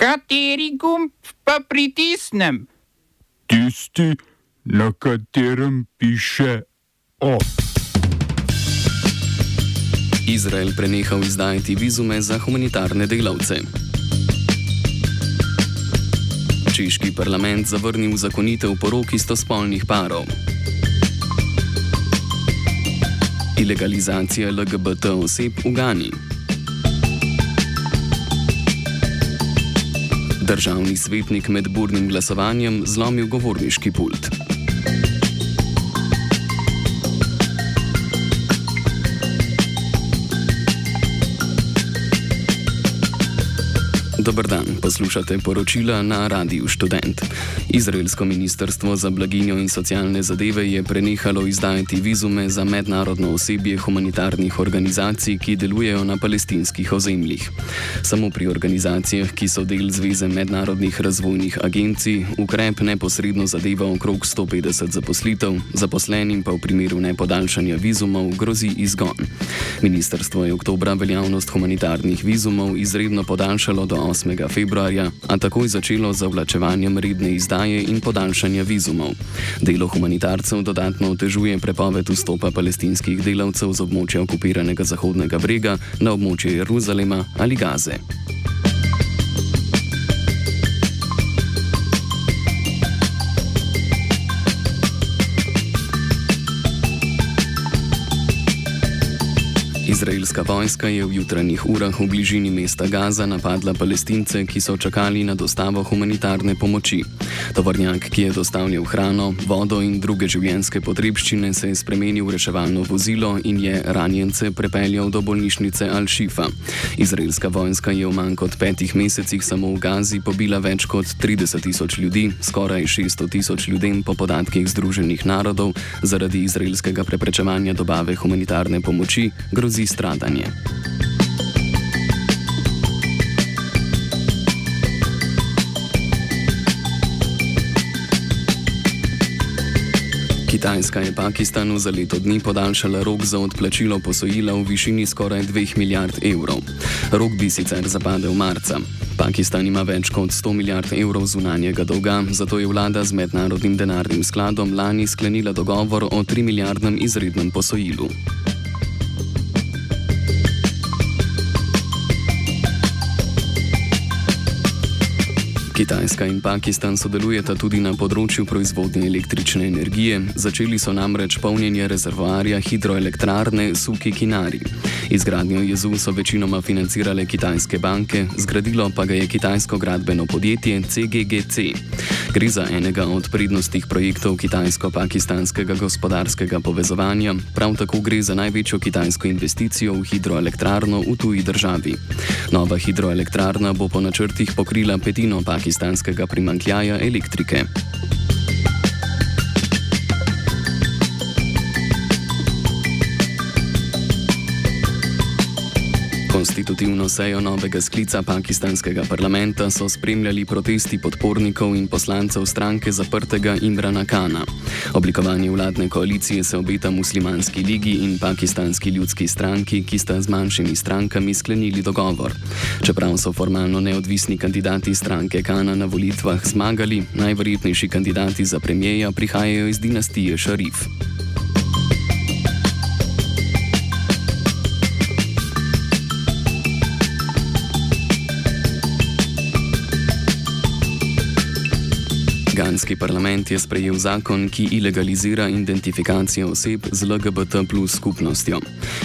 Kateri gumb pa pritisnem? Tisti, na katerem piše OF. Izrael prenehal izdajati vizume za humanitarne delavce. Češki parlament zavrnil zakonitev porok istospolnih parov. Ilegalizacija LGBT oseb v Gani. Državni svetnik med burnim glasovanjem zlomil govorniški pult. Dober dan, poslušate poročila na Radiu Student. Izraelsko ministrstvo za blaginjo in socialne zadeve je prenehalo izdajati vizume za mednarodno osebje humanitarnih organizacij, ki delujejo na palestinskih ozemljih. Samo pri organizacijah, ki so del Zveze mednarodnih razvojnih agencij, ukrep neposredno zadeva okrog 150 zaposlitev, zaposlenim pa v primeru nepodaljšanja vizumov grozi izgon. Ministrstvo je oktobra veljavnost humanitarnih vizumov izredno podaljšalo do 8. februarja, a takoj začelo z zavlačevanjem redne izdaje in podaljšanja vizumov. Delo humanitarcev dodatno otežuje prepoved vstopa palestinskih delavcev z območja okupiranega Zahodnega brega na območje Jeruzalema ali Gaze. Izraelska vojska je v jutranjih urah v bližini mesta Gaza napadla palestince, ki so čakali na dostavo humanitarne pomoči. Tovornjak, ki je dostavljal hrano, vodo in druge življenjske potrebščine, se je spremenil v reševalno vozilo in je ranjence prepeljal do bolnišnice Al-Shifa. Izraelska vojska je v manj kot petih mesecih samo v Gazi pobila več kot 30 tisoč ljudi, skoraj 600 tisoč ljudem po podatkih Združenih narodov, zaradi izraelskega preprečevanja dobave humanitarne pomoči grozi stradanje. Kitajska je Pakistanu za leto dni podaljšala rok za odplačilo posojila v višini skoraj 2 milijard evrov. Rok bi sicer zapadel marca. Pakistan ima več kot 100 milijard evrov zunanjega dolga, zato je vlada z mednarodnim denarnim skladom lani sklenila dogovor o 3 milijardnem izrednem posojilu. Kitajska in Pakistan sodelujeta tudi na področju proizvodnje električne energije, začeli so namreč polnjenje rezervoarja hidroelektrarne Suki Kinari. Izgradnjo jezu so večinoma financirale kitajske banke, zgradilo pa ga je kitajsko gradbeno podjetje CGGC. Gre za enega od prednostnih projektov kitajsko-pakistanskega gospodarskega povezovanja, prav tako gre za največjo kitajsko investicijo v hidroelektrarno v tuji državi. Nova hidroelektrarna bo po načrtih pokrila petino pakistanskega pakistanskega primankljaja elektrike. Konstitutivno sejo novega sklica pakistanskega parlamenta so spremljali protesti podpornikov in poslancev stranke zaprtega Imrana Kana. Oblikovanje vladne koalicije se obeta muslimanski ligi in pakistanski ljudski stranki, ki sta z manjšimi strankami sklenili dogovor. Čeprav so formalno neodvisni kandidati stranke Kana na volitvah zmagali, najverjetnejši kandidati za premijeja prihajajo iz dinastije Šarif. Ganski parlament je sprejel zakon, ki ilegalizira identifikacijo oseb z LGBT plus skupnostjo.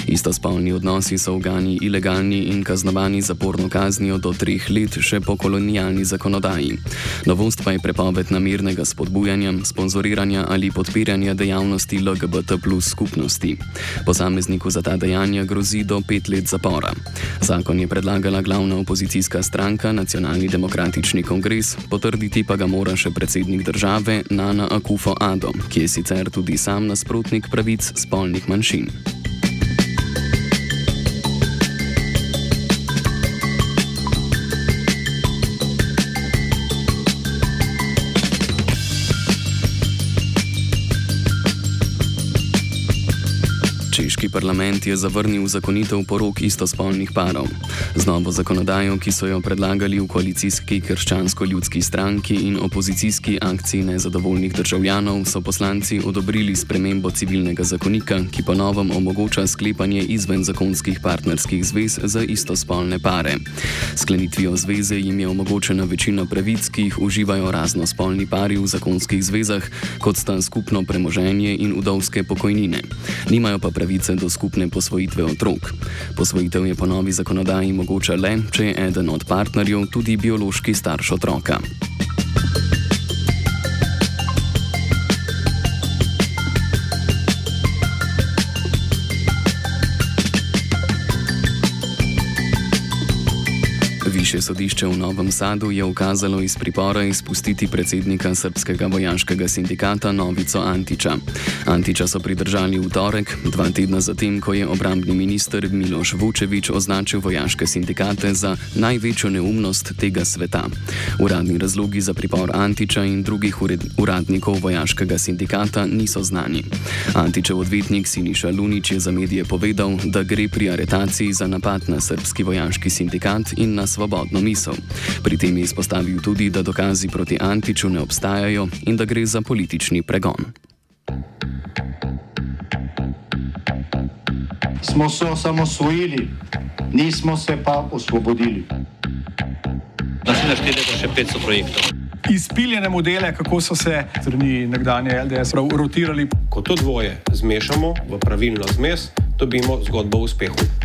Istospolni odnosi so v Gani ilegalni in kaznovani zaporno kaznijo do treh let še po kolonialni zakonodaji. Novost pa je prepoved namernega spodbujanja, sponzoriranja ali podpiranja dejavnosti LGBT plus skupnosti. Posamezniku za ta dejanja grozi do pet let zapora. Zakon je predlagala glavna opozicijska stranka Nacionalni demokratični kongres, potrditi pa ga mora še predsednik države Nana Akufo Ado, ki je sicer tudi sam nasprotnik pravic spolnih manjšin. Evropski parlament je zavrnil zakonitev porok istospolnih parov. Z novo zakonodajo, ki so jo predlagali v koalicijski krščansko-ljudski stranki in opozicijski akciji nezadovoljnih državljanov, so poslanci odobrili spremembo civilnega zakonika, ki po novem omogoča sklepanje izven zakonskih partnerskih zvez za istospolne pare. Sklenitvijo zveze jim je omogočena večina pravic, ki jih uživajo raznospolni pari v zakonskih zvezah, kot sta skupno premoženje in udovske pokojnine. Nimajo pa pravice do skupne posvojitve otrok. Posvojitev je po novi zakonodaji mogoča le, če je eden od partnerjev tudi biološki starš otroka. Višje sodišče v Novem Sadu je ukazalo iz pripora izpustiti predsednika srpskega vojaškega sindikata Novico Antiča. Antiča so pridržali v torek, dva tedna zatem, ko je obrambni minister Miloš Vučevič označil vojaške sindikate za največjo neumnost tega sveta. Uradni razlogi za pripor Antiča in drugih uradnikov vojaškega sindikata niso znani. Antičev odvetnik Siniša Lunič je za medije povedal, da gre pri aretaciji za napad na srpski vojaški sindikat in na svobodo svobodno misel. Pri tem je izpostavil tudi, da dokazi proti Antiču ne obstajajo in da gre za politični pregon. Smo se osamosvojili, nismo se pa osvobodili. Da si našteli še 500 projektov. Izpiljene modele, kako so se strani nekdanje LDS rotirali. Ko to dvoje zmešamo v pravilno zmes, dobimo zgodbo o uspehu.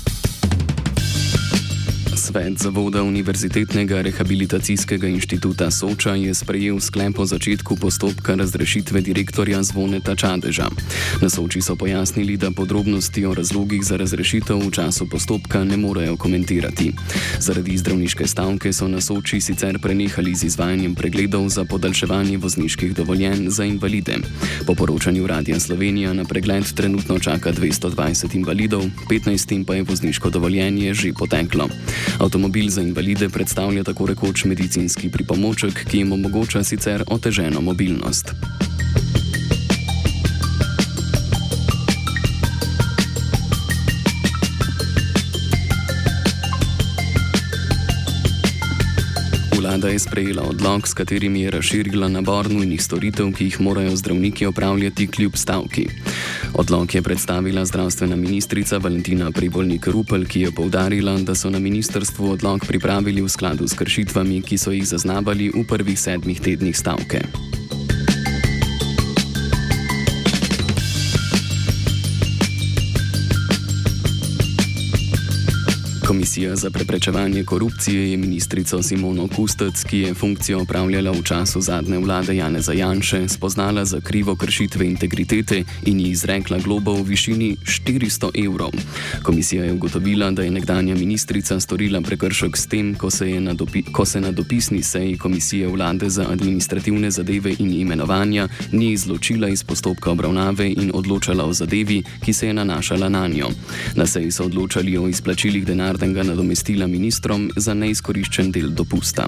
Svet Zavoda Univerzitetnega rehabilitacijskega inštituta Soča je sprejel sklep o začetku postopka razrešitve direktorja Zvoneta Čadeža. Na Soči so pojasnili, da podrobnosti o razlogih za razrešitev v času postopka ne morejo komentirati. Zaradi zdravniške stavke so na Soči sicer prenehali z izvajanjem pregledov za podaljševanje vozniških dovoljenj za invalide. Po poročanju Radia Slovenija na pregled trenutno čaka 220 invalidov, 15 pa je vozniško dovoljenje že poteklo. Avtomobil za invalide predstavlja tako rekoč medicinski pripomoček, ki jim omogoča sicer oteženo mobilnost. Vlada je sprejela odlog, s katerim je razširila nabor nujnih storitev, ki jih morajo zdravniki opravljati kljub stavki. Odlog je predstavila zdravstvena ministrica Valentina Privolnik Rupel, ki je povdarila, da so na ministrstvu odlog pripravili v skladu s kršitvami, ki so jih zaznavali v prvih sedmih tednih stavke. Komisija za preprečevanje korupcije je ministrico Simono Kustec, ki je funkcijo opravljala v času zadnje vlade Jane Zajanše, spoznala za krivo kršitve integritete in ji izrekla globo v višini 400 evrov. Komisija je ugotovila, da je nekdanja ministrica storila prekršek s tem, ko se, na, dopi ko se na dopisni seji Komisije vlade za administrativne zadeve in imenovanja ni izločila iz postopka obravnave in odločala o zadevi, ki se je nanašala na njo. Na seji so odločali o izplačilih denarnega nadomestila ministrom za neizkoriščen del dopusta.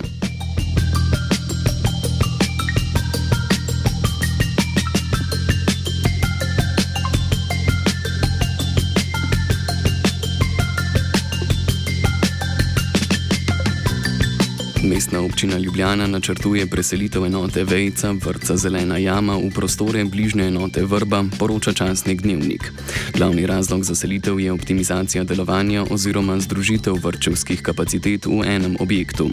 Mestna občina Ljubljana načrtuje preselitev enote Vejca, vrca Zelena jama v prostore bližnje enote Vrba, poroča časnik Dnevnik. Glavni razlog za selitev je optimizacija delovanja oziroma združitev vrčevskih kapacitet v enem objektu.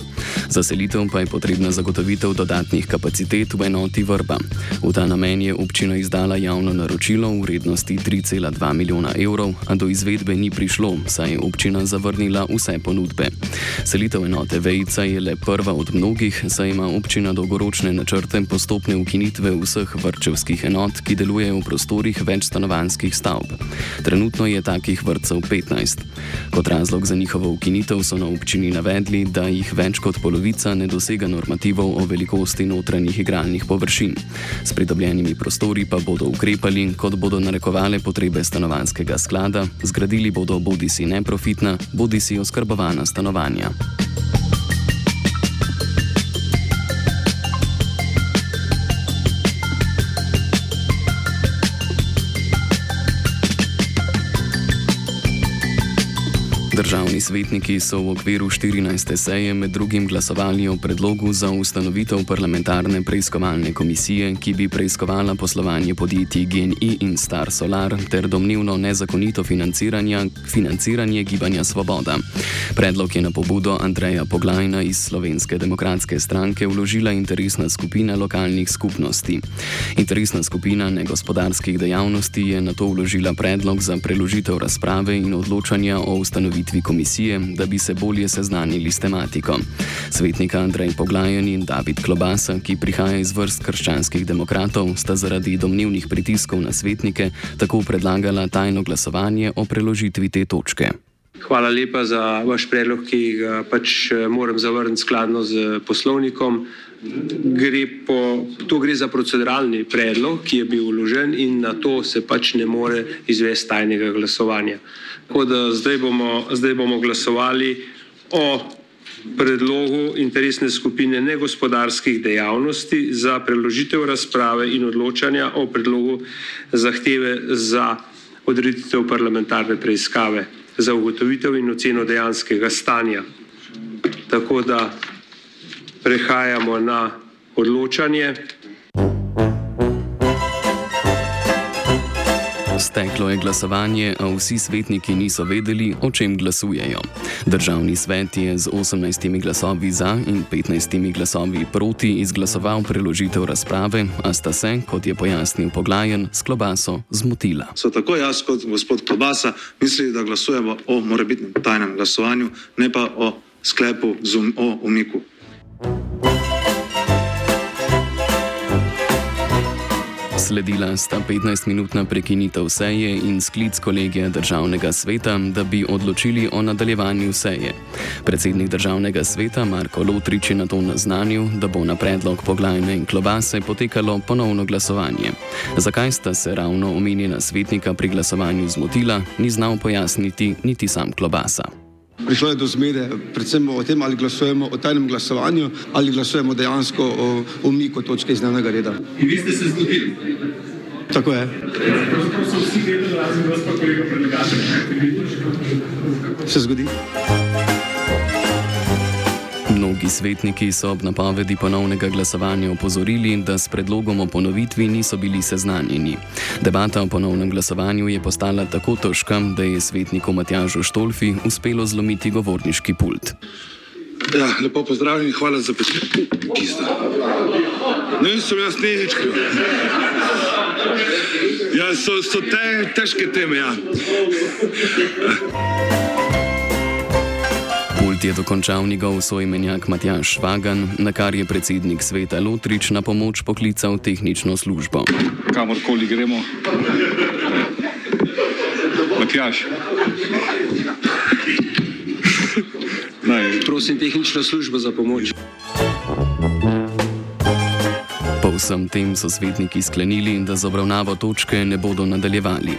Za selitev pa je potrebna zagotovitev dodatnih kapacitet v enoti Vrba. V ta namen je občina izdala javno naročilo v vrednosti 3,2 milijona evrov, a do izvedbe ni prišlo, saj je občina zavrnila vse ponudbe. Selitev enote Vejca je le prva od mnogih, saj ima občina dolgoročne načrte postopne ukinitve vseh vrčevskih enot, ki delujejo v prostorih večstanovanskih stavb. Trenutno je takih vrtcev 15. Kot razlog za njihovo ukinitev so na občini navedli, da jih več kot polovica ne dosega normativov o velikosti notranjih igralnih površin. S pridobljenimi prostori pa bodo ukrepali, kot bodo narekovale potrebe stanovanskega sklada, zgradili bodo bodi si neprofitna, bodi si oskrbovana stanovanja. Državni svetniki so v okviru 14. seje med drugim glasovali o predlogu za ustanovitev parlamentarne preiskovalne komisije, ki bi preiskovala poslovanje podjetij GNI in Star Solar ter domnevno nezakonito financiranje gibanja Svoboda. Predlog je na pobudo Andreja Poglajna iz Slovenske demokratske stranke vložila interesna skupina lokalnih skupnosti. Interesna skupina negospodarskih dejavnosti je na to vložila predlog za preložitev razprave in odločanja o ustanovitvi ustanovitvi komisije, da bi se bolje seznanili s tematiko. Svetnika Andrej Poglajen in David Klobasa, ki prihaja iz vrst krščanskih demokratov, sta zaradi domnevnih pritiskov na svetnike tako predlagala tajno glasovanje o preložitvi te točke. Hvala lepa za vaš predlog, ki ga pač eh, moram zavrniti skladno z poslovnikom. Gre po, to gre za proceduralni predlog, ki je bil vložen in na to se pač ne more izvesti tajnega glasovanja. Tako da zdaj bomo, zdaj bomo glasovali o predlogu interesne skupine negospodarskih dejavnosti za preložitev razprave in odločanja o predlogu zahteve za odreditev parlamentarne preiskave za ugotovitev in oceno dejanskega stanja. Tako da prehajamo na odločanje. Steklo je glasovanje, a vsi svetniki niso vedeli, o čem glasujejo. Državni svet je z 18 glasovi za in 15 glasovi proti izglasoval preložitev razprave, a sta se, kot je pojasnil Poglajen, s klobaso zmotila. So tako jaz kot gospod Klobasa mislili, da glasujemo o morebitnem tajnem glasovanju, ne pa o sklepu um, o umiku. Sledila sta 15-minutna prekinitev seje in sklic kolegija državnega sveta, da bi odločili o nadaljevanju seje. Predsednik državnega sveta Marko Lotrič je na to naznanil, da bo na predlog poglajne in klobase potekalo ponovno glasovanje. Zakaj sta se ravno omenjena svetnika pri glasovanju zmotila, ni znal pojasniti niti sam klobasa. Prišlo je do zmede, predvsem o tem, ali glasujemo o tajnem glasovanju ali glasujemo dejansko o umiku točke iz dnevnega reda. In vi ste se zgodili? Tako je. Se zgodi. Mnogi svetniki so ob napovedi ponovnega glasovanja opozorili, da s predlogom o ponovitvi niso bili seznanjeni. Debata o ponovnem glasovanju je postala tako težka, da je svetniku Matjažu Štolfi uspelo zlomiti govorniški pult. Ja, lepo pozdravljen in hvala za besedo. Ne, sem jaz nič kriv. Ja, so, so te težke teme, ja. Pult je dokončal njegov soimenjak Matjaš Švagan, na kar je predsednik sveta Lotrič na pomoč poklical tehnično službo. Kamorkoli gremo. Matjaš. Naj. Prosim tehnično službo za pomoč. Vsem tem so svetniki sklenili, da z obravnavo točke ne bodo nadaljevali.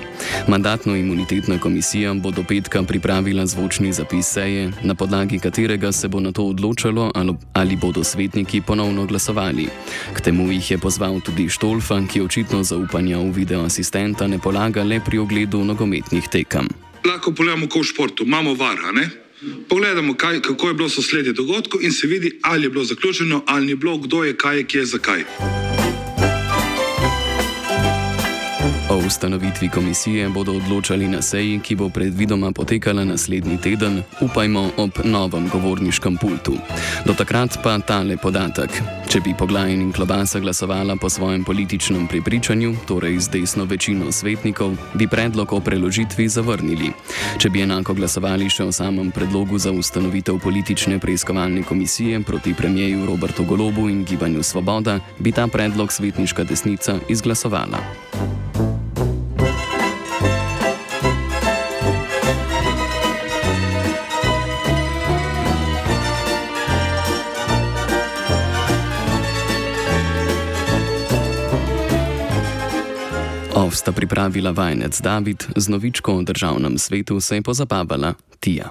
Mandatno-imunitetna komisija bo do petka pripravila zvočni zapis seje, na podlagi katerega se bo na to odločalo, ali bodo svetniki ponovno glasovali. K temu jih je pozval tudi Štolfa, ki očitno zaupanja v videoasistenta ne polaga le pri ogledu nogometnih tekem. Lahko pogledamo, kot v športu, imamo vara. Ne? Pogledamo, kaj, kako je bilo sosledje dogodkov in se vidi, ali je bilo zaključeno, ali ni bilo, kdo je, kaj je, kje, zakaj. Ustanovitvi komisije bodo odločali na seji, ki bo predvidoma potekala naslednji teden, upajmo ob novem govorniškem pultu. Do takrat pa tale podatek. Če bi Poglajn in Klobasa glasovala po svojem političnem prepričanju, torej z desno večino svetnikov, bi predlog o preložitvi zavrnili. Če bi enako glasovali še o samem predlogu za ustanovitev politične preiskovalne komisije proti premijeju Robertu Golobu in Gibanju Svoboda, bi ta predlog svetniška desnica izglasovala. Ovsta pripravila vajenec David, z novičko o državnem svetu se je pozabavala Tija.